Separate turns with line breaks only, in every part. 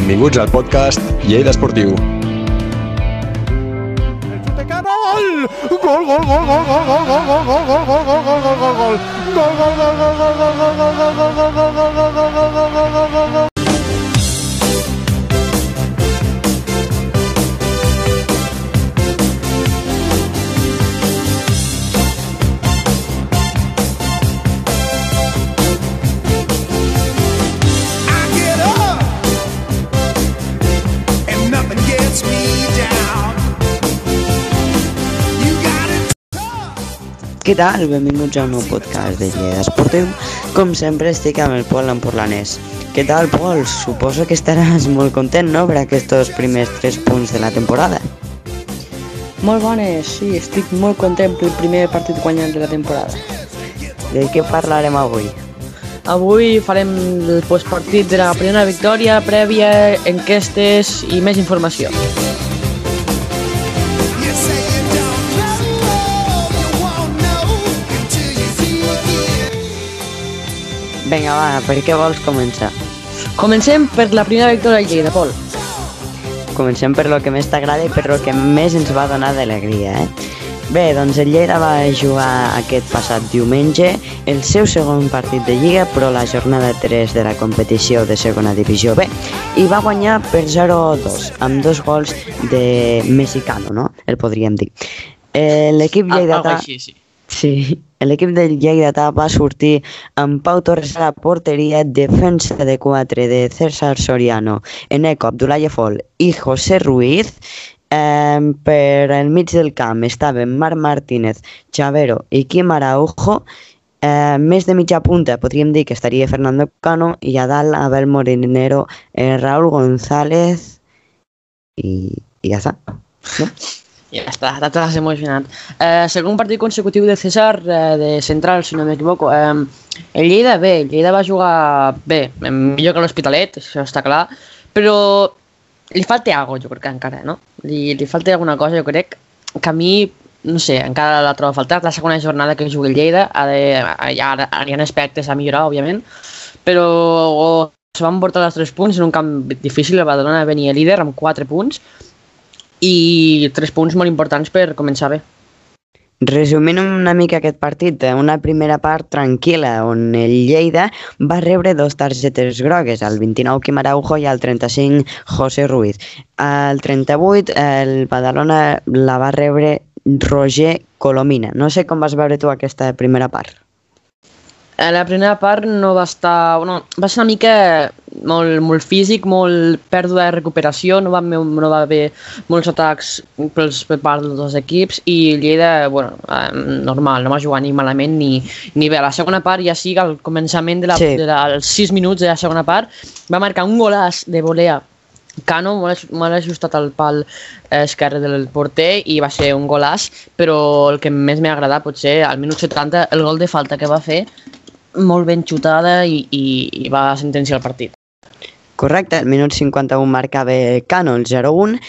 Benvinguts al podcast Lleida Esportiu.
Gol! Gol, gol, gol, gol, gol, gol, gol, gol, gol, gol, gol, gol, gol, gol, gol, gol. Gol, gol, gol, gol, gol, gol, gol, gol, gol, gol, gol, gol, gol, gol, gol, gol, gol, gol, gol.
I
Què tal? Benvinguts a un nou podcast de Lleida Esportiu. Com sempre estic amb el Pol Emporlanès. Què tal, Pol? Suposo que estaràs molt content, no?, per aquests primers tres punts de la temporada.
Molt bones, sí, estic molt content pel primer partit guanyat de la temporada.
De què parlarem avui?
Avui farem el postpartit de la primera victòria, prèvia, enquestes i més informació.
Vinga, va, per què vols començar?
Comencem per la primera victòria de Lleida, Pol.
Comencem per lo que més t'agrada i per lo que més ens va donar d'alegria, eh? Bé, doncs el Lleida va jugar aquest passat diumenge el seu segon partit de Lliga, però la jornada 3 de la competició de segona divisió B, i va guanyar per 0-2, amb dos gols de mexicano, no? El podríem dir. Eh, L'equip lleidatà...
així, sí.
Sí, l'equip del Lleidatà va sortir amb Pau Torres a la porteria, defensa de 4 de César Soriano, Eneco Abdoulaye Fol i José Ruiz. Eh, per el mig del camp estaven Marc Martínez, Chavero i Quim Araujo. Eh, més de mitja punta podríem dir que estaria Fernando Cano i a dalt Abel Morinero, eh, Raúl González i, i ja està.
Ja està, ja t'has emocionat. Eh, segon partit consecutiu de César, eh, de central, si no m'equivoco. Eh, el Lleida bé, el Lleida va jugar bé, millor que l'Hospitalet, això està clar, però li falta alguna jo crec encara, no? Li, li falta alguna cosa, jo crec que a mi, no sé, encara la trobo a faltar. La segona jornada que juga el Lleida, ha de, hi, ha, hi ha aspectes a millorar, òbviament, però se van portar els tres punts en un camp difícil, el Badalona venia líder amb quatre punts, i tres punts molt importants per començar bé.
Resumint una mica aquest partit, eh, una primera part tranquil·la on el Lleida va rebre dos targetes grogues, el 29 Quim Araujo i el 35 José Ruiz. Al 38 el Badalona la va rebre Roger Colomina. No sé com vas veure tu aquesta primera part.
Eh, La primera part no va estar... Bueno, va ser una mica molt, molt físic, molt pèrdua de recuperació, no va, no va haver molts atacs pels, per part dels dos equips i Lleida, bueno, normal, no va jugar ni malament ni, ni bé. A la segona part, ja sí que al començament de la,
Sí.
de la, als 6 minuts de la segona part, va marcar un golaç de volea Cano molt, aj- molt ajustat al pal eh, esquerre del porter i va ser un golaç, però el que més m'ha agradat potser al minut 70 el gol de falta que va fer molt ben xutada i, i, i va sentenciar el partit.
Correcte, al minut 51 marcava Cano el 0-1.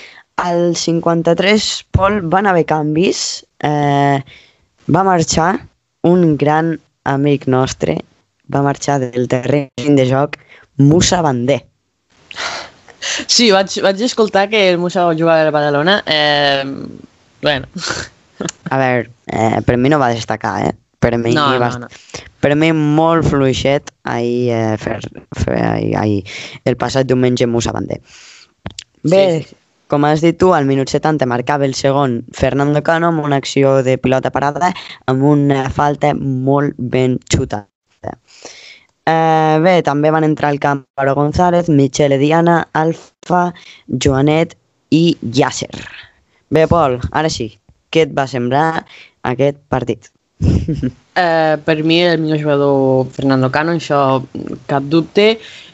Al 53, Pol, van haver canvis. Eh, va marxar un gran amic nostre, va marxar del terreny de joc Musa Bandé.
Sí, vaig, vaig escoltar que el Musa jugava a Badalona. Eh, bueno,
A veure, eh, per mi no va destacar, eh? Per mi,
No,
va,
no, no.
Per mi molt fluixet ahir, eh, fer, fer ahir, ahir, el passat diumenge Musa Bandé. Bé,
sí, sí.
com has dit tu, al minut 70 marcava el segon Fernando Cano amb una acció de pilota parada amb una falta molt ben xutada. Eh, bé, també van entrar al camp Paro González, Michele Diana, Alfa, Joanet i Yasser. Bé, Pol, ara sí, què et va semblar aquest partit?
Eh, per mi el millor jugador Fernando Cano, això cap dubte.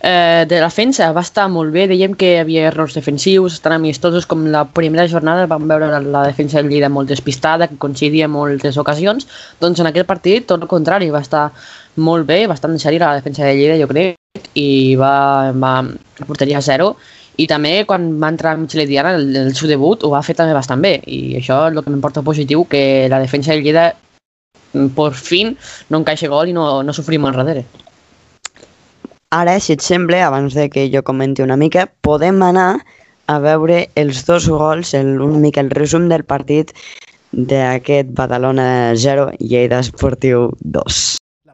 Eh, de la defensa va estar molt bé, dèiem que hi havia errors defensius, tan amistosos com la primera jornada vam veure la, la defensa del Lleida molt despistada, que coincidia moltes ocasions, doncs en aquest partit tot el contrari, va estar molt bé, bastant sèria la defensa de Lleida jo crec, i va, va porteria a zero, i també quan va entrar Michele Diana, el, el seu debut, ho va fer també bastant bé, i això és el que m'importa positiu, que la defensa del Lleida por fin no encaixa gol i no, no sofrim darrere.
Ara, si et sembla, abans de que jo comenti una mica, podem anar a veure els dos gols, el, una mica el resum del partit d'aquest Badalona 0, Lleida Esportiu 2.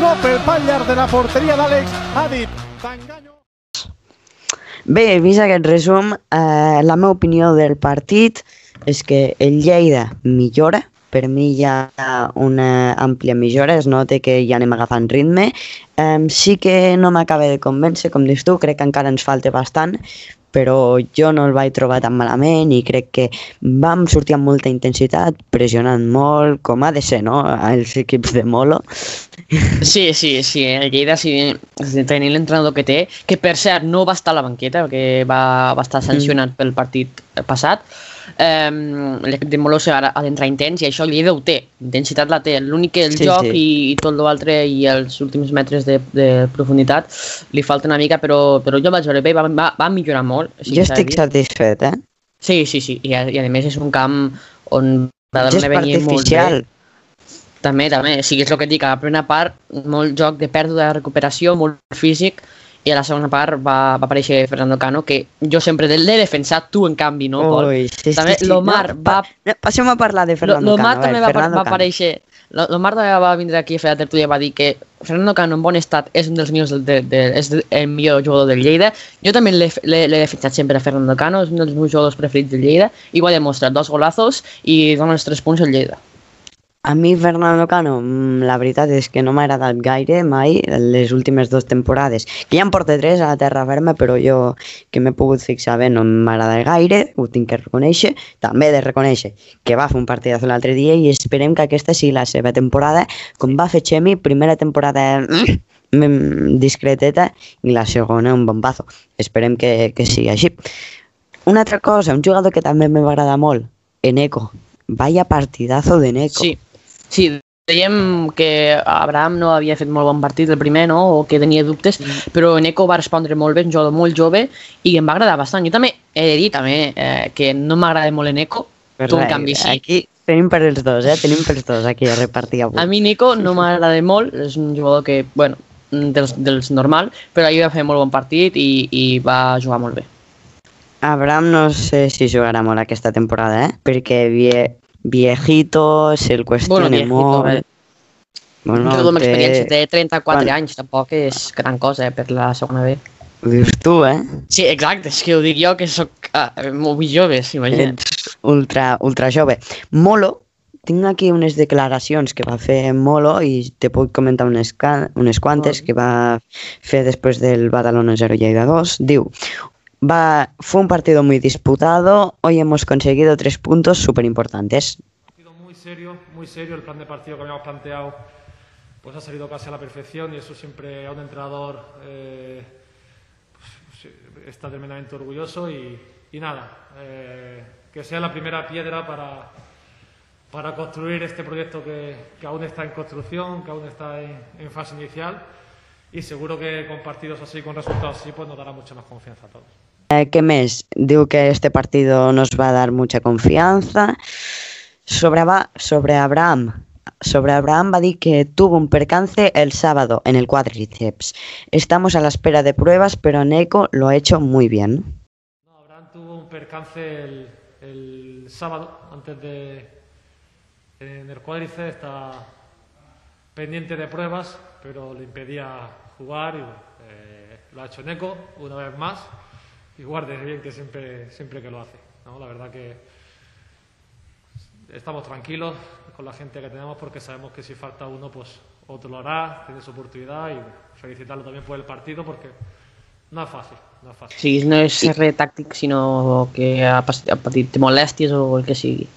no pel pal llarg de la porteria d'Àlex, ha dit, t'enganyo.
Bé, vist aquest resum, eh, la meva opinió del partit és que el Lleida millora, per mi hi ha una àmplia millora, es nota que ja anem agafant ritme. Eh, sí que no m'acaba de convèncer, com dius tu, crec que encara ens falta bastant, però jo no el vaig trobar tan malament i crec que vam sortir amb molta intensitat, pressionant molt, com ha de ser, no?, els equips de Molo.
Sí, sí, sí, el Lleida sí, tenint l'entrenador que té, que per cert no va estar a la banqueta, perquè va, va estar sancionat pel partit passat, eh, l'equip de Molose ara ha d'entrar intens i això el Lleida ho té, intensitat la té, l'únic que el
Sí,
joc
sí.
I, i tot l'altre i els últims metres de, de profunditat li falta una mica, però, però jo vaig veure bé, va, va, va millorar molt. sí
Jo estic satisfet, eh?
Sí, sí, sí, i i a més és un camp on Badalona venia molt bé. També, també. O sigui, és el que et dic, a la primera part, molt joc de pèrdua de recuperació, molt físic, i a la segona part va, va aparèixer Fernando Cano, que jo sempre l'he defensat, tu en canvi no, Pol.
Ui, sí,
també
sí, sí.
l'Omar
No,
va...
No, passem a parlar de Fernando
L'Omar
Cano.
també
a
va,
Fernando
va aparèixer... L'Omar també va vindre aquí a fer la tertúlia i va dir que Fernando Cano en bon estat és un dels millors del, de, de, és el millor jugador del Lleida. Jo també l'he defensat sempre a Fernando Cano, és un dels meus jugadors preferits del Lleida i ho ha demostrat, dos golazos i dona els tres punts al Lleida.
A mi Fernando Cano, mm, la veritat és que no m'ha agradat gaire mai les últimes dues temporades. Que ja en porta tres a la terra ferma, però jo que m'he pogut fixar bé no m'agrada gaire, ho tinc que reconèixer. També de reconèixer que va fer un partidazo l'altre dia i esperem que aquesta sigui la seva temporada, com va fer Xemi, primera temporada mm, discreteta i la segona un bombazo. Esperem que, que sigui així. Una altra cosa, un jugador que també agradar molt, Eneco. Vaya partidazo de Eneco.
Sí, sí, dèiem que Abraham no havia fet molt bon partit el primer, no? o que tenia dubtes, però Neko va respondre molt bé, un jugador molt jove, i em va agradar bastant. Jo també he de dir també, eh, que no m'agrada molt Neko,
Per
tu en canvi sí.
Aquí tenim per els dos, eh? Tenim per els dos aquí a repartir avui.
A mi Nico no m'agrada molt, és un jugador que, bueno, dels, dels normal, però ahir va fer molt bon partit i, i va jugar molt bé.
Abraham no sé si jugarà molt aquesta temporada, eh? Perquè vie, viejito, se'l qüestiona
Bueno, viejito,
molt.
eh?
Bueno,
jugador amb
té-
experiència, té 34
Bueno.
anys, tampoc és gran cosa eh, per la segona B.
Ho dius tu, eh?
Sí, exacte, és que ho dic jo que sóc ah, molt jove, imagina't.
Ets ultra, ultra jove. Molo, tinc aquí unes declaracions que va fer Molo i te puc comentar unes, unes quantes que va fer després del Badalona 0 Lleida 2. Diu, va, fue un partido muy disputado, hoy hemos conseguido tres puntos súper importantes.
muy serio, muy serio. El plan de partido que habíamos planteado pues ha salido casi a la perfección y eso siempre a un entrenador eh, pues, está tremendamente orgulloso y, nada, eh, que sea la primera piedra para, para construir este proyecto que, que aún está en construcción, que aún está en, en fase inicial y seguro que con partidos así, con resultados así, pues nos dará mucha más confianza a todos.
Eh, ¿Qué mes? Diu que este partido nos va a dar mucha confianza. Sobre, sobre Abraham. Sobre Abraham va que tuvo un percance el sábado en el cuádriceps. Estamos a la espera de pruebas, pero Neko lo ha hecho muy bien.
No, Abraham tuvo un percance el, el sábado, antes de. En el cuádriceps está pendiente de pruebas, pero le impedía jugar y eh, lo ha hecho Neco una vez más. Y guarde bien que siempre, siempre que lo hace. ¿no? La verdad que estamos tranquilos con la gente que tenemos porque sabemos que si falta uno, pues otro lo hará, tiene su oportunidad y felicitarlo también por el partido porque no es fácil, no es fácil.
sigui, no és res tàctic, sinó que ha, patit molèsties o el que sigui.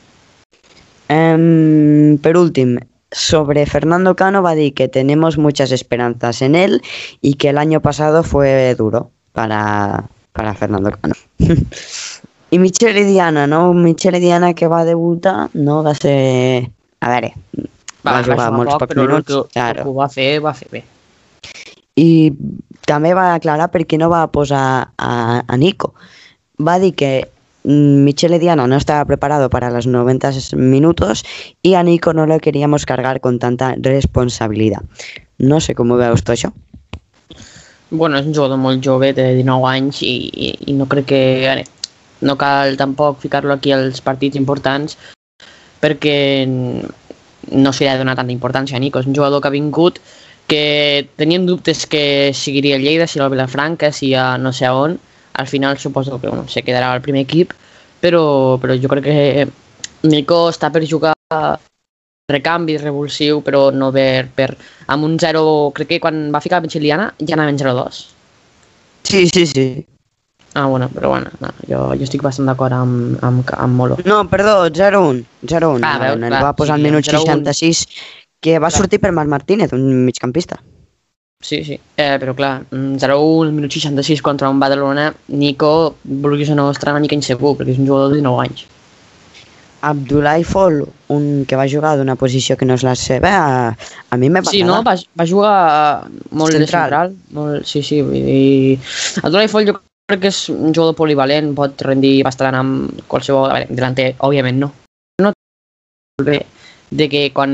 Em, per últim, sobre Fernando Cano va a decir que tenemos muchas esperanzas en él y que el año pasado fue duro para, para Fernando Cano. y Michelle Diana, ¿no? Michelle Diana que va a debutar, no va a ser... A veure, va, jugar molts
poc,
pocs
però el
minuts,
que,
claro.
ho va fer, va fer bé.
I també va aclarar per què no va posar a, a Nico. Va dir que mm, Michele Diana no estaba preparado para los 90 minutos y a Nico no lo queríamos cargar con tanta responsabilidad. No sé ho veus tu això.
Bueno, és un jugador molt jove, té 19 anys i, i, i no crec que... No cal tampoc ficar-lo aquí als partits importants perquè no s'hi ha de donar tanta importància a Nico. És un jugador que ha vingut que teníem dubtes que seguiria a Lleida, si a Vilafranca, si a no sé on. Al final suposo que bueno, se quedarà al primer equip, però, però jo crec que Nico està per jugar recanvi, revulsiu, però no per, per amb un 0, crec que quan va ficar la Micheliana ja anava en 0-2.
Sí, sí, sí.
Ah, bueno, però bueno, no, jo, jo estic bastant d'acord amb, amb, amb Molo.
No, perdó, 0-1. 0-1.
Ah, veus,
el
clar,
va posar
sí,
minut
0-1.
66 que va
Clar.
sortir per Marc Martínez, un migcampista.
Sí, sí, eh, però clar, mm, 0-1, al minut 66 contra un Badalona, Nico, vulguis o no, estarà una mica insegur, perquè és un jugador de 19 anys.
Abdullah Fall, un que va jugar d'una posició que no és la seva, a, a mi me va
Sí, no? Va, va jugar molt
Central.
central. Molt, sí, sí. El Dolai Foll jo crec que és un jugador polivalent, pot rendir bastant amb qualsevol... A veure, delanter, òbviament no. No bé de que quan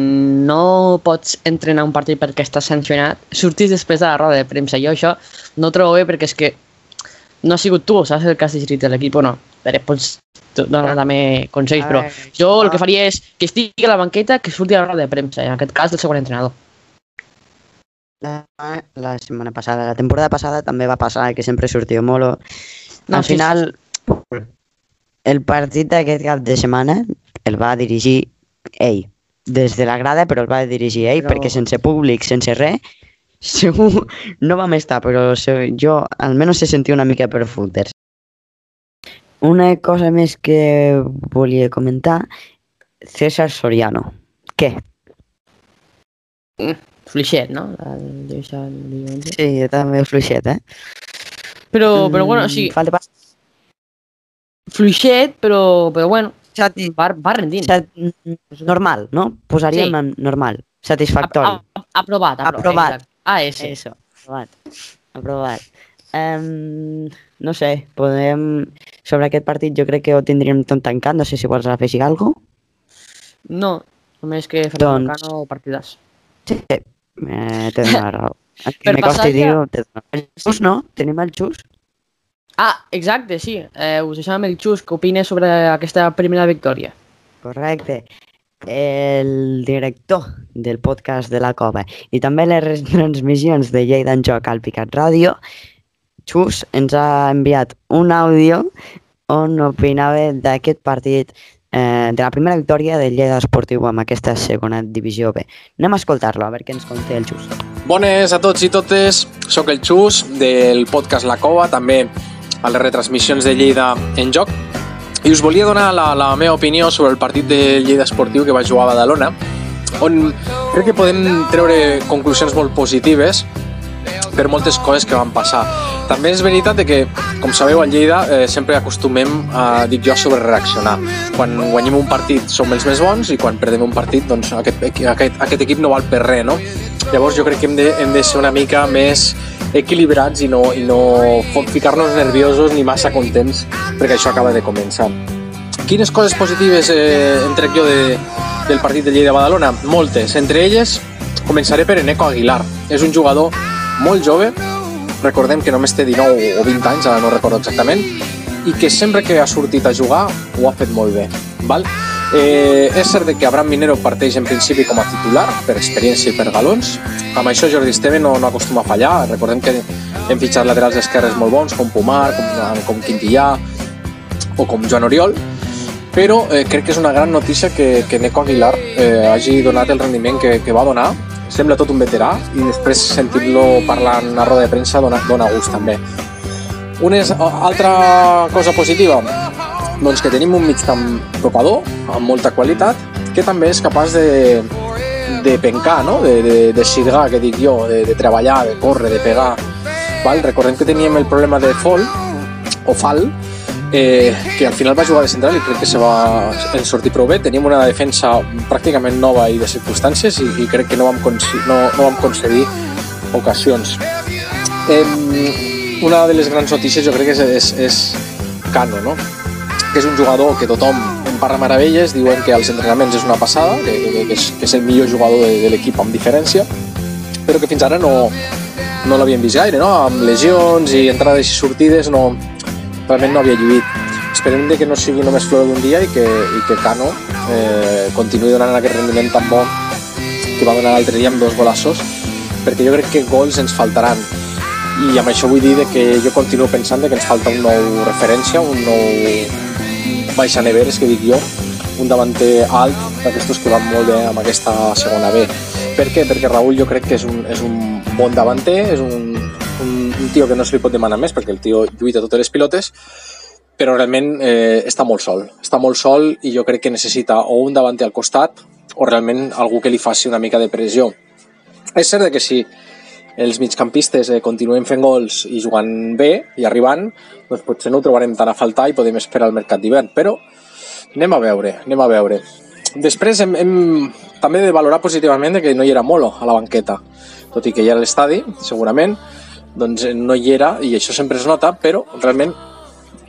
no pots entrenar un partit perquè estàs sancionat, surtis després de la roda de premsa. Jo això no ho trobo bé perquè és que no ha sigut tu, saps el que has de l'equip o no. A veure, pots donar també consells, però jo el que faria és que estigui a la banqueta, que surti a la roda de premsa, en aquest cas del segon entrenador.
La, la setmana passada, la temporada passada també va passar que sempre sortia Molo.
No,
Al
sí,
final, el partit d'aquest cap de setmana el va dirigir ell. Des de la grada, però el va dirigir ell,
Però-
perquè sense públic, sense res, segur no vam estar, però jo almenys se sentia una mica per footers. Una cosa més que volia comentar, César Soriano. Què?
Fluixet, no? El.
Sí, també fluixet, eh?
Però, però bueno, o sigui,
Falta pas...
fluixet, però, però bueno,
Sati...
va, va rendint.
Sat... Normal, no? Posaríem
Sí.
en normal. Satisfactori.
A- a- Aprovat, aprovat.
Aprovat.
exacte. Ah, és.
Eso, aprovat. Aprovat. Um, no sé, podem... Sobre aquest partit jo crec que ho tindríem tot tancat, no sé si vols afegir alguna cosa.
No, només que Fernando
Doncs-
Cano partidàs.
Sí, eh, dono la raó. Aquí
Per
me costa
ja-
dir-ho, dono. El xus, no? Tenim el xus?
Ah, exacte, sí. Eh, us deixàvem el Xus que opina sobre aquesta primera victòria.
Correcte. El director del podcast de la Cova i també les retransmissions de Lleida en Joc al Picat Ràdio, Xus ens ha enviat un àudio on opinava d'aquest partit eh, de la primera victòria del Lleida Esportiu amb aquesta segona divisió B. Anem a escoltar-lo, a veure què ens conta el Xus.
Bones a tots i totes, sóc el Xus del podcast La Cova, també a les retransmissions de Lleida en joc i us volia donar la, la meva opinió sobre el partit de Lleida Esportiu que va jugar a Badalona on crec que podem treure conclusions molt positives per moltes coses que van passar. També és veritat que, com sabeu, a Lleida eh, sempre acostumem a, dic jo, a sobrereaccionar. Quan guanyem un partit som els més bons i quan perdem un partit, doncs aquest, aquest, aquest equip no val per res, no? Llavors jo crec que hem de, hem de ser una mica més equilibrats i no, i no ficar-nos nerviosos ni massa contents perquè això acaba de començar. Quines coses positives eh, en trec jo de, del partit de Lleida-Badalona? Moltes. Entre elles, començaré per Eneco Aguilar. És un jugador molt jove, recordem que només té 19 o 20 anys, ara no recordo exactament, i que sempre que ha sortit a jugar ho ha fet molt bé. Val? Eh, és cert que Abraham Minero parteix en principi com a titular, per experiència i per galons. Amb això Jordi Esteve no, no acostuma a fallar. Recordem que hem fitxat laterals esquerres molt bons, com Pomar, com, com Quintillà o com Joan Oriol, però eh, crec que és una gran notícia que, que Neco Aguilar eh, hagi donat el rendiment que, que va donar sembla tot un veterà i després sentir-lo parlant a roda de premsa dona, dona gust també. Una és, altra cosa positiva, doncs que tenim un mig camp tocador, amb molta qualitat, que també és capaç de, de pencar, no? de, de, de xirgar, que dic jo, de, de treballar, de córrer, de pegar. Val? Recordem que teníem el problema de Fol, o Fal, eh, que al final va jugar de central i crec que se va en sortir prou bé. Teníem una defensa pràcticament nova i de circumstàncies i, i crec que no vam, no, no vam concedir ocasions. Eh, una de les grans notícies jo crec que és, és, és Cano, no? que és un jugador que tothom en parla meravelles, diuen que als entrenaments és una passada, que, que, que, és, que és el millor jugador de, de l'equip amb diferència, però que fins ara no, no l'havíem vist gaire, no? amb lesions i entrades i sortides no, realment no havia lluït. Esperem que no sigui només flor d'un dia i que, i que Cano eh, continuï donant aquest rendiment tan bo que va donar l'altre dia amb dos golassos, perquè jo crec que gols ens faltaran. I amb això vull dir que jo continuo pensant que ens falta un nou referència, un nou baixa neveres, que dic jo, un davanter alt d'aquestos que van molt bé amb aquesta segona B. Per què? Perquè Raúl jo crec que és un, és un bon davanter, és un, un, tio que no se li pot demanar més perquè el tio lluita totes les pilotes, però realment eh, està molt sol. Està molt sol i jo crec que necessita o un davanter al costat o realment algú que li faci una mica de pressió. És cert que si els migcampistes eh, continuen fent gols i jugant bé i arribant, doncs potser no ho trobarem tan a faltar i podem esperar el mercat d'hivern, però anem a veure, anem a veure. Després hem, hem també de valorar positivament que no hi era Molo a la banqueta, tot i que hi era l'estadi, segurament, doncs eh, no hi era i això sempre es nota, però realment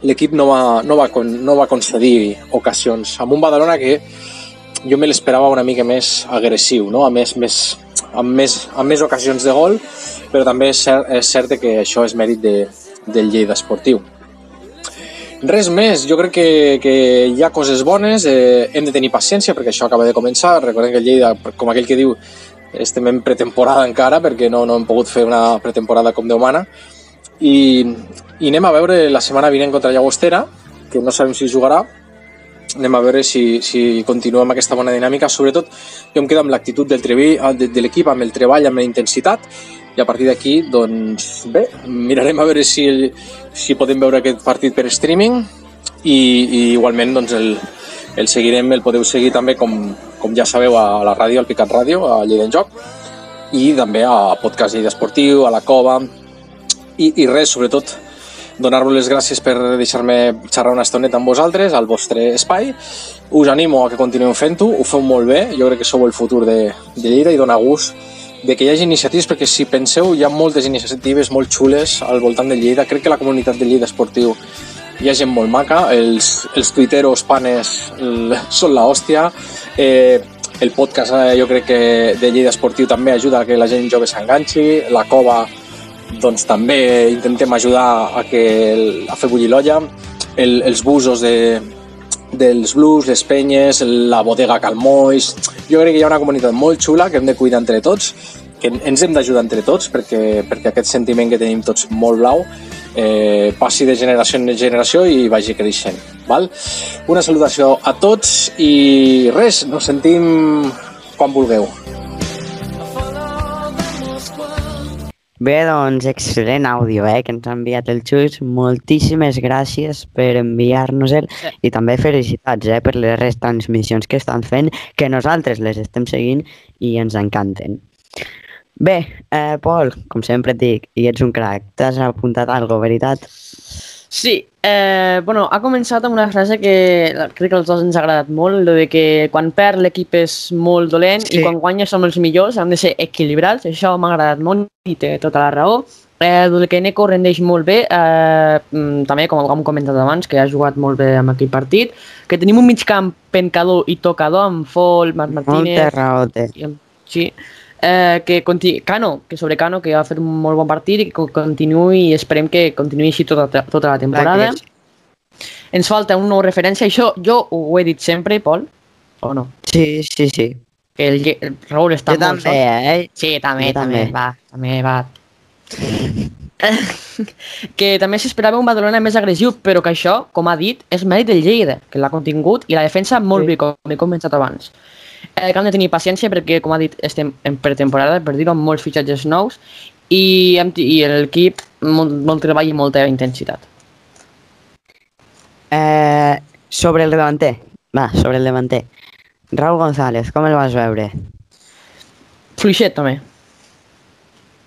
l'equip no, va, no, va, no va concedir ocasions amb un Badalona que jo me l'esperava una mica més agressiu, no? a més, més, amb, més, amb més ocasions de gol, però també és cert, és cert que això és mèrit de, del Lleida Esportiu. Res més, jo crec que, que hi ha coses bones, eh, hem de tenir paciència perquè això acaba de començar, recordem que el Lleida, com aquell que diu, estem en pretemporada encara perquè no, no hem pogut fer una pretemporada com Déu mana. I, i anem a veure la setmana vinent contra Llagostera, que no sabem si jugarà, anem a veure si, si continua amb aquesta bona dinàmica. Sobretot, jo em quedo amb l'actitud del trebi- ah, de, de l'equip, amb el treball, amb la intensitat, i a partir d'aquí, doncs, bé, mirarem a veure si, si podem veure aquest partit per streaming. I, i igualment doncs, el, el seguirem, el podeu seguir també, com, com ja sabeu, a la ràdio, al Picat Ràdio, a Lleida en Joc, i també a Podcast Lleida Esportiu, a la Cova, i, i res, sobretot, donar-vos les gràcies per deixar-me xerrar una estoneta amb vosaltres, al vostre espai. Us animo a que continueu fent-ho, ho feu molt bé, jo crec que sou el futur de, de Lleida i dona gust de que hi hagi iniciatives, perquè si penseu, hi ha moltes iniciatives molt xules al voltant de Lleida. Crec que la comunitat de Lleida Esportiu hi ha gent molt maca, els, els tuiteros panes són la hòstia, eh, el podcast eh, jo crec que de Lleida Esportiu també ajuda a que la gent jove s'enganxi, la cova doncs també intentem ajudar a, que el, a fer bullir l'olla, el, els busos de, dels blues, les penyes, la bodega Calmois... Jo crec que hi ha una comunitat molt xula que hem de cuidar entre tots, que ens hem d'ajudar entre tots perquè, perquè aquest sentiment que tenim tots molt blau eh, passi de generació en generació i vagi creixent. Val? Una salutació a tots i res, nos sentim quan vulgueu.
Bé, doncs, excel·lent àudio, eh, que ens ha enviat el Xus. Moltíssimes gràcies per enviar-nos-el i també felicitats, eh, per les retransmissions que estan fent, que nosaltres les estem seguint i ens encanten. Bé, eh, Pol, com sempre et dic, i ets un crac, t'has apuntat algo, veritat?
Sí, eh, bueno, ha començat amb una frase que crec que als dos ens ha agradat molt, lo de que quan perd l'equip és molt dolent
Sí.
i quan guanya som els millors, han de ser equilibrats, això m'ha agradat molt i té tota la raó. Eh, del que Neko rendeix molt bé, eh, mm, també com hem comentat abans, que ha jugat molt bé amb aquell partit, que tenim un mig camp pencador i tocador amb Fol, Marc Martínez...
Molta raó té.
i Sí, eh, que. Cano, que sobre Cano, que ha fet un molt bon partit i que continuï i esperem que continuï així tota, tota la temporada.
que
Ens falta un nou referència, això jo ho he dit sempre, Pol, o no?
Sí, sí, sí.
Que el, el Raúl està
Jo
molt
també,
sol.
eh?
Sí, també,
Jo
també,
també.
va, també va. que també s'esperava un Badalona més agressiu, però que això, com ha dit, és mèrit del Lleida, que l'ha contingut i la defensa molt
Sí.
bé, com he comentat abans. Eh, que hem de tenir paciència perquè, com ha dit, estem en pretemporada, per dir-ho, molts fitxatges nous i, i l'equip molt, molt treball i molta intensitat.
Eh, sobre el davanter. Va, sobre el davanter. Raúl González, com el vas veure?
Fluixet, també.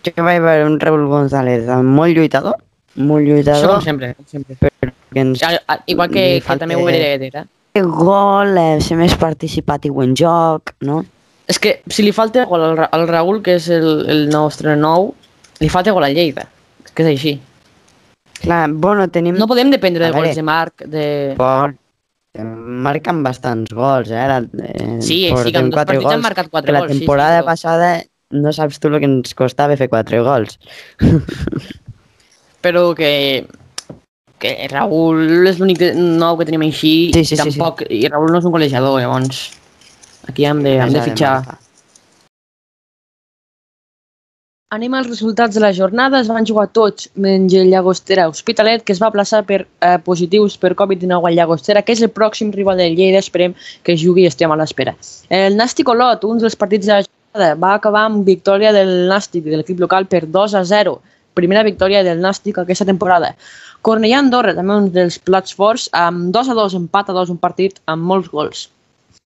Jo vaig veure un Raúl González molt lluitador, molt
Això
lluitador,
com sempre. Com sempre.
però que ens
Igual que, que també ho era Eder, eh?
gol, eh, ser més participatiu en joc, no?
És que si li falta gol al, Ra- al Raül, que és el, el nostre nou, li falta gol a Lleida. És que és així.
Clar, bueno, tenim...
No podem dependre de gols de Marc, de...
Por... Marquen bastants gols, eh? La, eh
Sí, sí, que en dos partits han
gols,
marcat quatre
la
gols, sí,
temporada
sí, però-
passada no saps tu el que ens costava fer quatre gols.
Però que... Que Raül és l'únic nou que tenim així
Sí, sí,
i
sí, sí.
tampoc... I Raül no és un golejador, llavors... Aquí hem de, hem de fitxar. Anem als resultats de la jornada. Es van jugar tots menys el Llagostera Hospitalet, que es va plaçar per eh, positius per Covid-19 al Llagostera, que és el pròxim rival del Lleida. Esperem que jugui i estem a l'espera. El Nàstic Olot, un dels partits de la jornada, va acabar amb victòria del Nàstic, de l'equip local, per 2 a 0. Primera victòria del Nàstic aquesta temporada. Cornellà Andorra, també un dels plats forts, amb 2 a 2, empat a 2, un partit amb molts gols.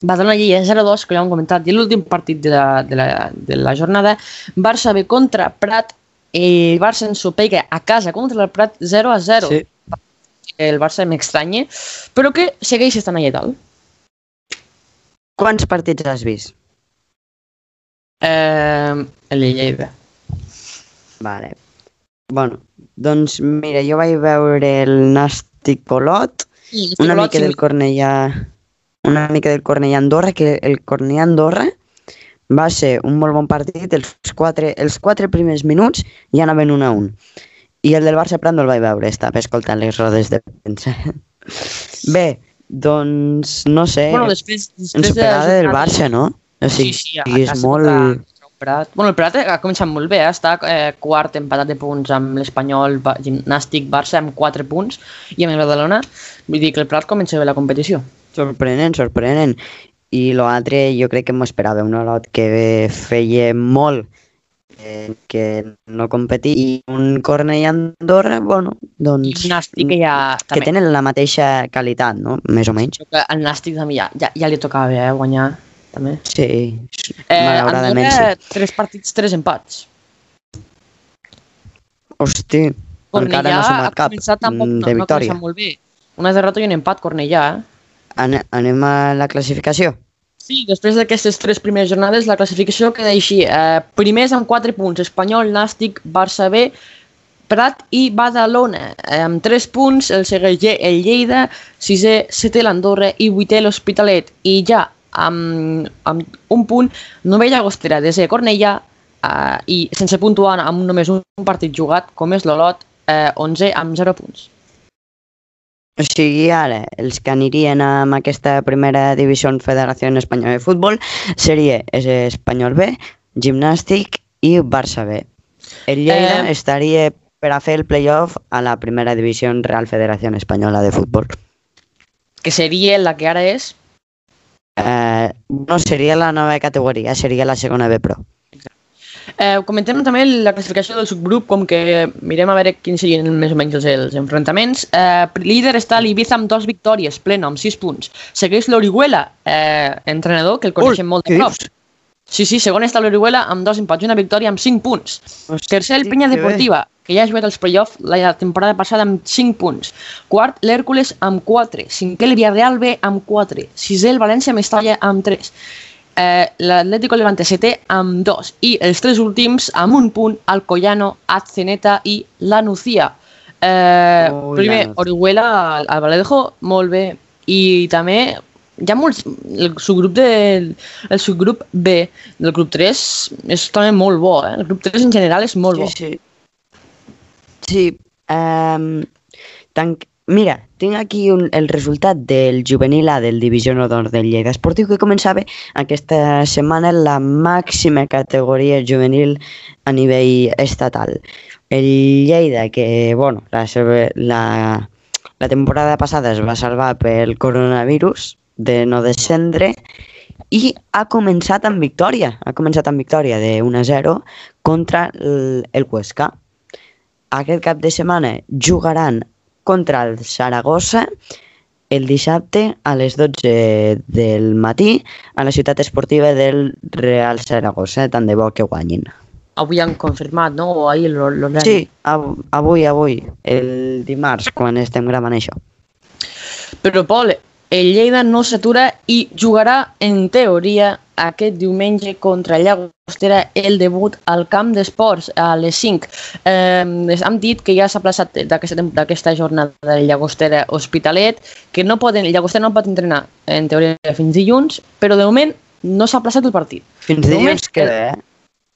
Badalona Lleida 0-2, que ja hem comentat, i l'últim partit de la, de, la, de la jornada, Barça B contra Prat, i Barça en Sopeiga a casa contra el Prat 0-0.
Sí.
El Barça m'estranya, però que segueix estant allà dalt.
Quants partits has vist?
Eh, el Lleida.
Vale. Bueno, doncs mira, jo vaig veure el Nàstic Olot, una mica del Cornellà una mica del Cornellà Andorra que el Cornellà Andorra va ser un molt bon partit els quatre, els quatre primers minuts ja anaven un a un. I el del Barça Prat no el vaig veure estava escoltant les rodes de premsa. Bé, doncs no sé
Bueno, després, després
ensuperada del
jornada-
Barça, no? o sigui,
sí, sí, a
és molt...
el Prat. Bueno, el Prat ha començat molt bé, eh? està eh, quart empatat de punts amb l'Espanyol, Ba- Gimnàstic, Barça amb 4 punts i amb el Badalona, vull dir que el Prat comença bé la competició.
Sorprenent, sorprenent. I l'altre jo crec que m'ho esperava, un Olot que feia molt eh, que no competir i un Cornellà Andorra, bueno,
I
doncs
el Nàstic que ja...
que
També,
tenen la mateixa qualitat, no? Més o menys.
El Nàstic també ja, ja, ja li tocava eh, guanyar, també.
Sí,
Eh,
malauradament
Andorra,
sí.
tres partits, tres empats.
Hosti, encara no ha
ha
sumat cap
començat tampoc,
mm,
no,
de
no ha
victòria.
començat molt bé. Una derrota i un empat, Cornellà, eh?
Ane- Anem a la classificació?
Sí, després d'aquestes tres primeres jornades, la classificació queda així. Eh, primers amb 4 punts, Espanyol, Nàstic, Barça B, Prat i Badalona. Eh, amb 3 punts el segueix el Lleida, 6è, 7è l'Andorra i 8è l'Hospitalet. I ja amb, amb un punt, Novella Agostera, 10è Cornellà eh, i sense puntuar amb només un partit jugat, com és l'Olot, eh, 11è amb 0 punts.
O sigui, ara, els que anirien amb aquesta primera divisió en Federació Espanyola de Futbol seria Espanyol B, Gimnàstic i Barça B. El Lleida
Eh,
estaria per a fer el playoff a la primera divisió en Real Federació Espanyola de Futbol.
Que seria la que ara és
Eh, no seria la nova categoria, seria la segona B Pro.
Eh, comentem també la classificació del subgrup, com que mirem a veure quins serien més o menys els, els enfrontaments. Eh, líder està l'Ibiza amb dos victòries, pleno, amb sis punts. Segueix l'Orihuela, eh, entrenador, que el coneixem molt de prop.
dius?
Sí, sí, segon està l'Orihuela amb dos empats i una victòria amb 5 punts.
Hosti,
Tercer, el Penya
que bé.
Que ja ha jugat els play-off la temporada passada amb 5 punts. Quart, l'Hèrcules amb 4. Cinquè, el Villarreal B amb 4. Sisè, el València Mestalla amb 3. Eh, L'Atlético Levante setè amb 2. I els tres últims amb un punt, Alcoyano, Atzeneta i la Nucía. Eh,
Ui,
primer,
Nucía.
Orihuela al al Vallejo, molt bé. I també hi ha molts... El subgrup, de, el subgrup B del grup 3 és també molt bo, eh? El grup 3 en general és molt bo.
Sí, sí. Um, tanc... mira, tinc aquí un, el resultat del juvenil A del Divisió Nord del Lleida Esportiu que començava aquesta setmana la màxima categoria juvenil a nivell estatal. El Lleida, que bueno, la, la, la temporada passada es va salvar pel coronavirus de no descendre i ha començat amb victòria, ha començat amb victòria de 1 a 0 contra el, el Huesca. Aquest cap de setmana jugaran contra el Saragossa el dissabte a les 12 del matí a la ciutat esportiva del Real Saragossa, tant de bo que guanyin.
Avui han confirmat, no? O ahir l'hor- l'horari.
Sí, av avui, avui, el dimarts, quan estem gravant això.
Però, Pol, el Lleida no s'atura i jugarà, en teoria, aquest diumenge contra el Llagostera el debut al camp d'esports a les 5. Eh, hem dit que ja s'ha plaçat d'aquesta jornada del Llagostera Hospitalet, que no poden, el Llagostera no pot entrenar, en teoria, fins dilluns, però de moment no s'ha plaçat el partit.
Fins
De moment,
dilluns que ve, eh?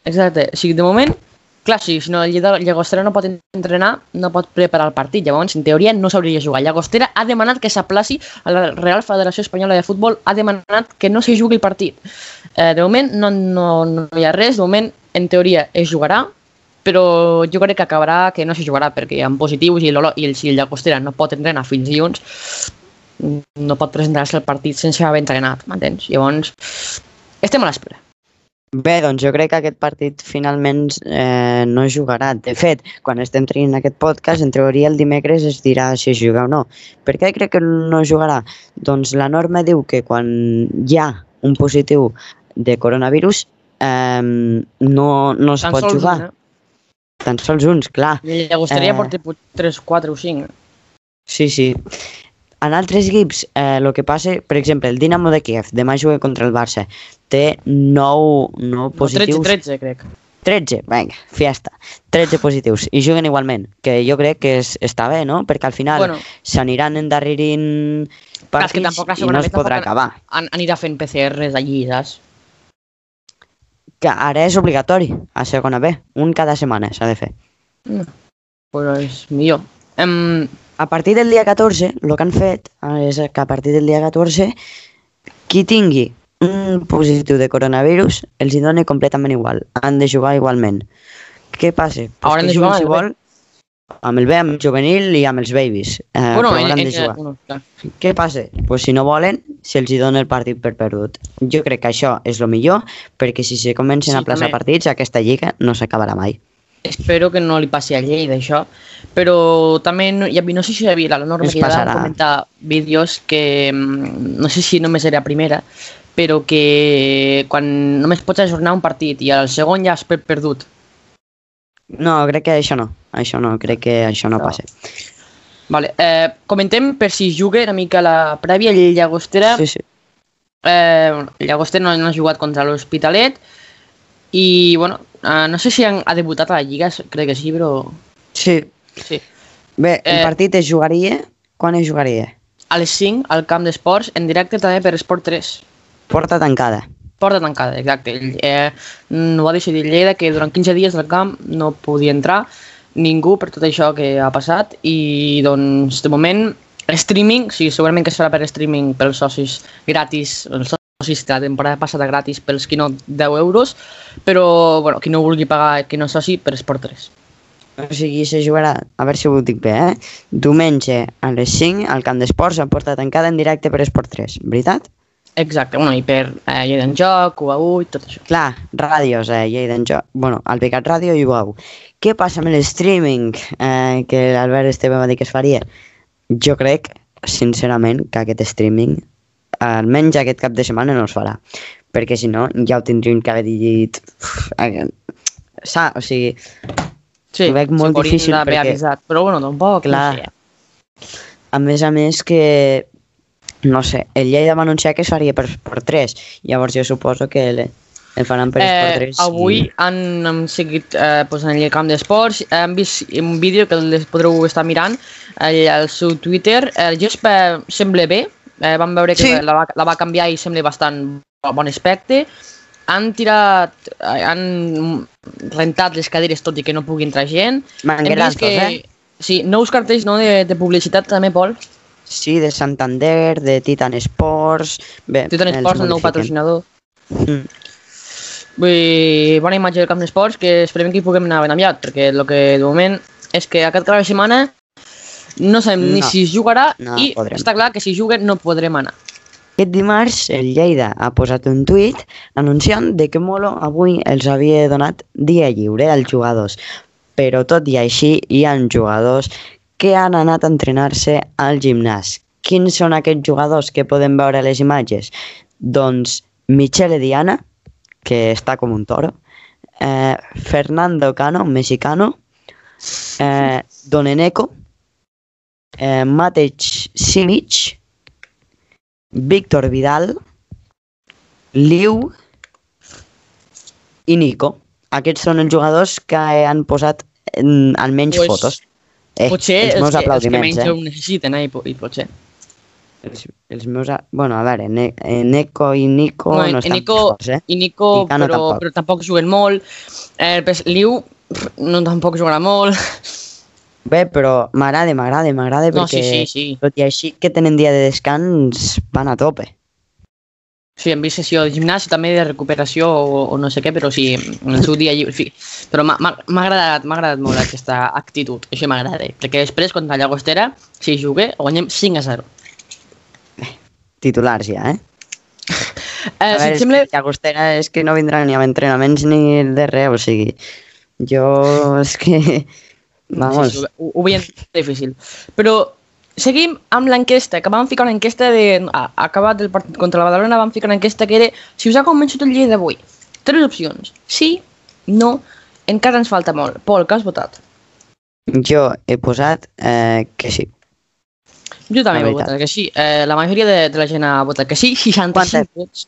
Exacte, o sigui, de moment, clar, si no, Llagostera no pot entrenar, no pot preparar el partit, llavors, en teoria, no s'hauria de jugar. Llagostera ha demanat que s'aplaci a la Real Federació Espanyola de Futbol, ha demanat que no s'hi jugui el partit. Eh, de moment no, no, no hi ha res, de moment, en teoria, es jugarà, però jo crec que acabarà que no s'hi jugarà, perquè ha positius i, i el, si el Llagostera no pot entrenar fins dilluns, no pot presentar-se al partit sense haver entrenat, m'entens? Llavors, estem a l'espera.
Bé, doncs jo crec que aquest partit finalment eh, no jugarà. De fet, quan estem traient aquest podcast, en teoria el dimecres es dirà si es juga o no. Per què crec que no jugarà? Doncs la norma diu que quan hi ha un positiu de coronavirus eh, no, no es
Tan
pot jugar.
un, eh?
Tan sols uns, clar.
I el Llagosteria
Eh.
eh... porta 3, 4 o 5.
Sí, sí. En altres equips, eh, el que passa, per exemple, el Dinamo de Kiev, demà juga contra el Barça, té 9, 9
No, 13,
positius.
13, crec.
13, vinga, fiesta. 13 positius. I juguen igualment, que jo crec que és, està bé, no? Perquè al final
Bueno.
s'aniran endarrerint
és que
partits
tampoc la
i no es podrà acabar.
An anirà fent PCRs allí, saps?
Que ara és obligatori, a segona B. Un cada setmana s'ha de fer.
Pues millor. Em,
A partir del dia 14, el que han fet és que a partir del dia 14, qui tingui un positiu de coronavirus els hi dona completament igual. Han de jugar igualment. Què passa? Pues
Hauran
que
de jugar
si
amb el
vol, amb el B, amb el juvenil i amb els babies. Eh,
bueno,
però hauran de jugar.
bueno, clar.
Què passa? Pues si no volen, se'ls hi dona el partit per perdut. Jo crec que això és el millor, perquè si se comencen
Sí,
a plaçar
també.
partits, aquesta lliga no s'acabarà mai.
Espero que no li passi a Lleida això, però també no, no sé si hi havia la norma
Es
que ja comentar vídeos que mm, no sé si només era primera, però que quan només pots ajornar un partit i al segon ja has per perdut.
No, crec que això no. Això no, crec que això no
No.
passa.
Vale, eh, comentem per si juga una mica la prèvia, Llagostera
Sí, sí.
Eh, Llagostera no, no ha jugat contra l'Hospitalet i, bueno, eh, no sé si han, ha debutat a la Lliga, crec que sí, però
Sí.
sí.
Bé, el
Eh,
partit es jugaria... Quan es jugaria?
A les 5, al camp d'esports, en directe també per Esport 3.
Porta tancada.
Porta tancada, exacte. Eh, no va decidir Lleida que durant 15 dies del camp no podia entrar ningú per tot això que ha passat i doncs de moment streaming, sí, segurament que es farà per streaming pels socis gratis, els socis de la temporada passada gratis pels qui no 10 euros, però bueno, qui no vulgui pagar, qui no és soci, per Esport 3.
O sigui, se jugarà, a veure si ho dic bé, eh? Diumenge a les 5 al camp d'esports a porta tancada en directe per Esport 3, veritat?
Exacte, bueno, i per eh, Lleida en joc, UA1 i tot això.
Clar, ràdios, eh, Lleida en joc. Bueno, el Picat Ràdio i UAU. Què passa amb el streaming eh, que l'Albert Esteve va dir que es faria? Jo crec, sincerament, que aquest streaming, almenys aquest cap de setmana, no es farà. Perquè si no, ja ho tindríem que haver dit... eh, Sa, o sigui,
Sí,
Ho veig molt difícil perquè-
avisat, però bueno, tampoc,
Clar.
no sé.
a més a més que no sé, el Lleida va anunciar que es faria per, per 3 llavors jo suposo que el, el faran per
Eh,
3
avui han, han seguit eh, pues, en el camp d'esports, hem vist un vídeo que les podreu estar mirant al, al seu Twitter. El eh, sembla bé, eh, vam veure que
Sí.
la, va, la va canviar i sembla bastant bon aspecte. Han tirat, eh, han rentat les cadires tot i que no pugui entrar gent. Vist que,
eh?
Sí, nous cartells no, de, de publicitat també, Pol.
Sí, de Santander, de Titan Sports... Bé,
Titan Sports, el nou patrocinador.
Mm.
Vull bona imatge del camp d'esports que esperem que hi puguem anar ben aviat, perquè el que de moment és que aquest cap de setmana no sabem ni
No.
si es jugarà
No
i
podrem.
està clar que si juguen no podrem anar.
Aquest dimarts el Lleida ha posat un tuit anunciant de que Molo avui els havia donat dia lliure als jugadors. Però tot i així hi ha jugadors que han anat a entrenar-se al gimnàs. Quins són aquests jugadors que podem veure a les imatges? Doncs Michele Diana, que està com un toro, eh, Fernando Cano, mexicano, eh, Don Eneco, eh, Matej Simic, Víctor Vidal, Liu i Nico. Aquests són els jugadors que han posat en, almenys
Pues,
fotos. Eh,
Potser
els
els,
meus
que, els que menys
eh?
ho necessiten, eh? I, i potser.
Els, els meus... A... Bueno, a veure, ne Neco i Nico no,
i
estan
Nico,
forts, eh?
i Nico
I Cano
però,
tampoc.
però tampoc juguen molt. Eh, pues, Liu no tampoc jugarà molt.
Bé, però m'agrada, m'agrada, m'agrada
No,
perquè
sí, sí, sí.
tot i així que tenen dia de descans van a tope.
Sí, hem vist sessió de gimnàs també de recuperació o, o no sé què, però sí, en el seu dia lliure. Fi, però m'ha agradat, m'ha agradat molt aquesta actitud, això m'agrada, perquè després contra la Llagostera, si jugue, guanyem 5 a 0.
Titulars ja, eh?
Eh,
a
si
veure,
sembla,
que Llagostera és que no vindran ni amb entrenaments ni de res, o sigui, jo és que... Vamos,
Sí, sí, ho, ho veiem difícil. Però seguim amb l'enquesta, que vam ficar una enquesta de... A, acabat el partit contra la Badalona, vam ficar una enquesta que era si us ha convençut el Lleida d'avui. Tres opcions. Sí, no, encara ens falta molt. Pol, que has votat?
jo he posat eh, que sí.
Jo també he votat que sí. Eh, la majoria de, de la gent ha votat que sí, 65
Quanta?
vots.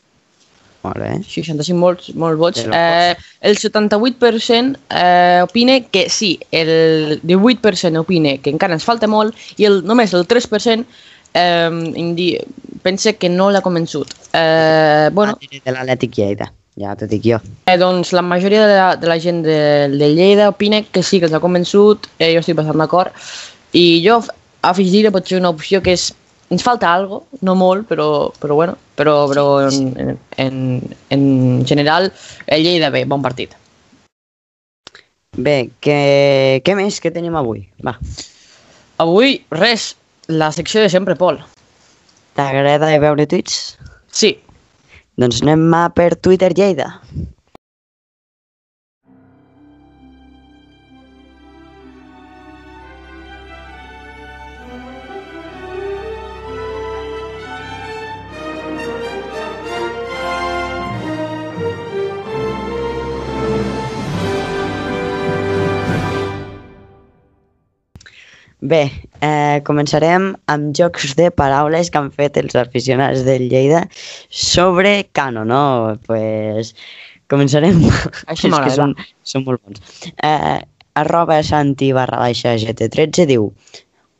Molt bé.
65 molts, molts vots. Eh, el 78% eh, opina que sí, el 18% opina que encara ens falta molt i el, només el 3% eh, indi, pensa que no l'ha convençut. Eh, bueno,
Ah, de l'Atlètic Lleida, ja t'ho dic jo.
eh, doncs la majoria de la, de la gent de, de Lleida opina que sí que els ha convençut, eh, jo estic bastant d'acord, i jo af- afegiré potser una opció que és ens falta algo, no molt, però, però bueno, però, però en, en, en general el Lleida bé, bon partit.
Bé, què, què més que tenim avui? Va,
Avui, res, la secció de sempre, Pol.
t'agrada veure tuits?
Sí,
Doncs anem a per Twitter Lleida. Bé, eh, començarem amb jocs de paraules que han fet els aficionats del Lleida sobre Cano, no? Pues començarem... Que
m'agrada.
són, són molt bons. Eh, arroba Santi barra baixa GT13 diu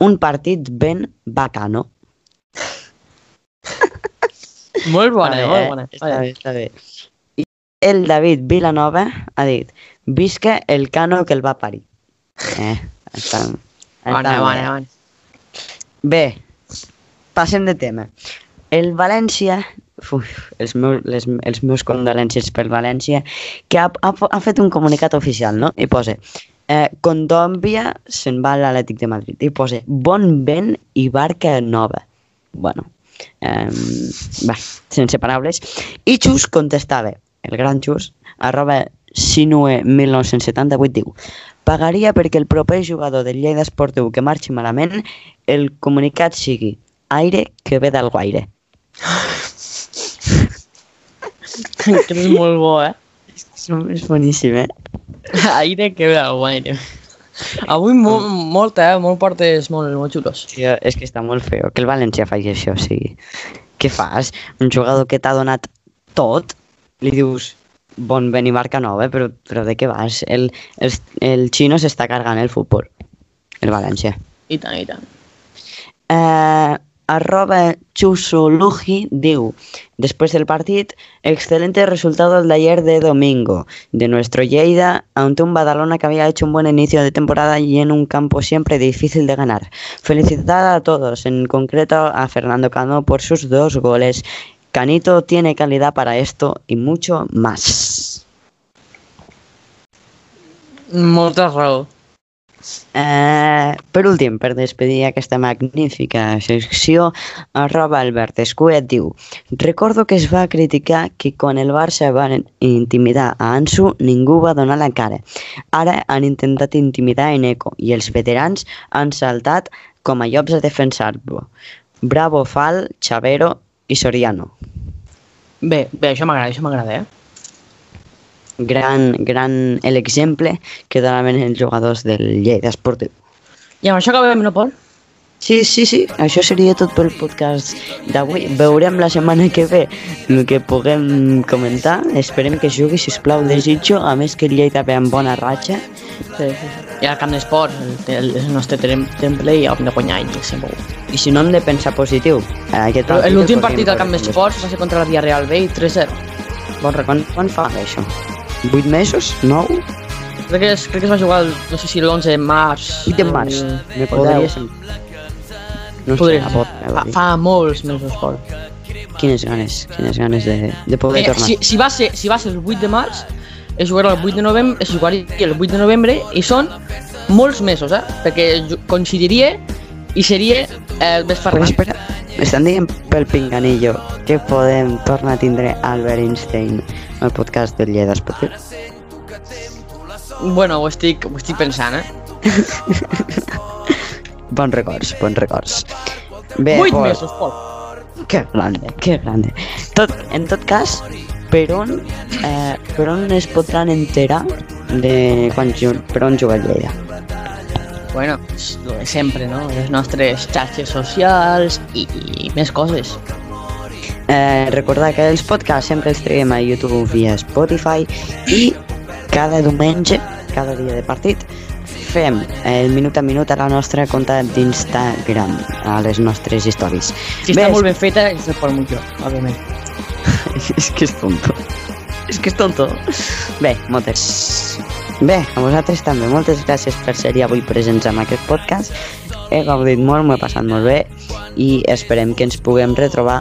un partit ben bacano.
molt bona,
Vale,
molt
eh?
bona.
Està bé, està bé. I el David Vilanova ha dit visca el Cano que el va parir. Eh, està, bé.
bona, bona.
Bé, passem de tema. El València, uf, els, meus, les, els meus condolències per València, que ha, ha, ha fet un comunicat oficial, no? I posa, eh, Condòmbia se'n va a l'Atlètic de Madrid. I posa, bon vent i barca nova. Bueno, eh, va, sense paraules. I Xus contestava, el gran Xus, arroba Sinue 1978 diu pagaria perquè el proper jugador del Lleida Esportiu que marxi malament el comunicat sigui aire que ve del guaire.
que és molt bo, eh?
És, boníssim, eh?
Aire que ve al guaire. Avui mo molt, eh? Molt portes molt, molt xulos.
Tio, és que està molt feo que el València faci això, o sigui... Què fas? Un jugador que t'ha donat tot, li dius bon vent i marca nova, però, però de què vas? El, el, el xino s'està cargant el futbol, el València.
I tant, i tant.
Eh, arroba Chusuluji diu Después del partido, excelente resultado el de ayer de domingo de nuestro Lleida ante un Badalona que había hecho un buen inicio de temporada y en un campo siempre difícil de ganar. Felicitar a todos, en concreto a Fernando Cano por sus dos goles. Canito tiene calidad para esto y mucho más.
Molta raó.
Eh, per últim, per despedir aquesta magnífica secció, arroba Albert Escuet diu Recordo que es va criticar que quan el Barça va intimidar a Ansu ningú va donar la cara. Ara han intentat intimidar a Eneco i els veterans han saltat com a llops a defensar-lo. Bravo Fal, Chavero i Soriano.
Bé, bé, això m'agrada, això m'agrada, eh?
Gran, gran l'exemple que donaven els jugadors del Lleida Esportiu.
I amb això acabem, no, Pol?
Sí, sí, sí, això seria tot pel podcast d'avui. Veurem la setmana que ve el que puguem comentar. Esperem que jugui, sisplau, desitjo. A més que el Lleida ve amb bona ratxa.
Sí, sí, sí. I al camp d'esport, el, el, el nostre tem- temple, i hem de guanyar, i segur.
I si no hem de pensar positiu.
L'últim partit al camp d'esports va ser contra la Villarreal B i 3-0. Bon record.
Quan, quan fa això? 8 mesos? 9?
Crec que, es, crec que es va jugar, el, no sé si l'11 de març.
8 de març.
el-
Me
o
podria
10.
ser. No sé,
Podria ser. Fa, fa molts mesos, Pol.
Quines ganes, quines ganes de, de poder
Eh,
tornar.
si, si, va ser, si va ser el 8 de març, es jugarà el 8 de novembre, es jugaria el 8 de novembre i són molts mesos, eh? Perquè coincidiria i seria eh, el
Però
Ferran.
espera, m'estan dient pel pinganillo que podem tornar a tindre Albert Einstein al podcast del Lleida Esportiu.
Bueno, ho estic, ho estic pensant, eh?
Bons records, bons records. Bé,
8
Pol,
mesos, Pol.
Que grande, que grande. Tot, en tot cas, per on, eh, per on es podran enterar de quan, per on juga el Lleida?
Bueno, sempre, no? Les nostres xarxes socials i, i més coses.
Eh, recordar que els podcasts sempre els traiem a YouTube i a Spotify i cada diumenge, cada dia de partit, fem el minut a minut a la nostra compte d'Instagram, a les nostres històries.
Si està molt ben feta, és el Pol Montllor, òbviament.
és que és tonto. És que és tonto. Bé, moltes... Bé, a vosaltres també, moltes gràcies per ser-hi avui presents en aquest podcast. He gaudit molt, m'ho he passat molt bé i esperem que ens puguem retrobar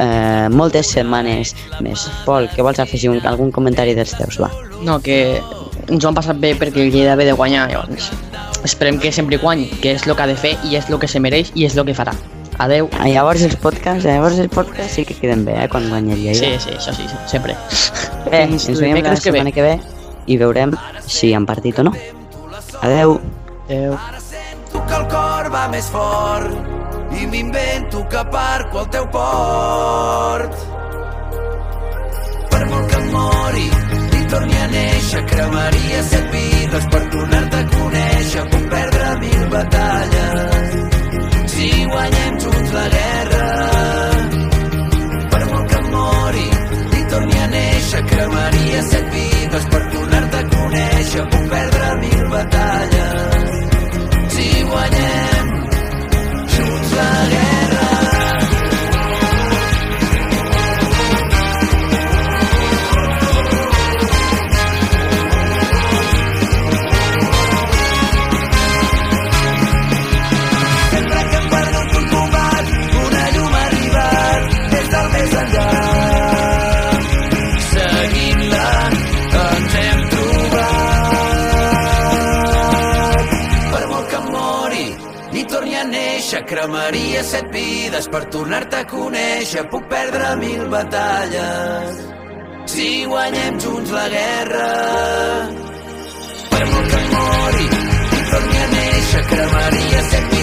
eh, moltes setmanes més. Pol, què vols afegir? Un, algun comentari dels teus, va?
No, que ens ho han passat bé perquè el Lleida ve de guanyar, llavors esperem que sempre guanyi, que és el que ha de fer i és el que se mereix i és el que farà. Adeu.
Ah, llavors els podcasts, llavors els podcasts sí que queden bé, eh, quan guanya el Lleida.
Sí, sí, això sí, sí sempre.
Bé,
Fins
ens veiem la
dimecres que ve.
setmana que ve i veurem si han partit o no. Adeu.
Adeu.
Sento que el cor va més fort i m'invento que parco al teu port. Per molt que em mori i torni a néixer, cremaria set vides per tornar-te Jugaria set vides per tornar-te a conèixer, puc perdre mil batalles. Si guanyem junts la guerra, per molt que em mori, i torni a néixer, cremaria set vides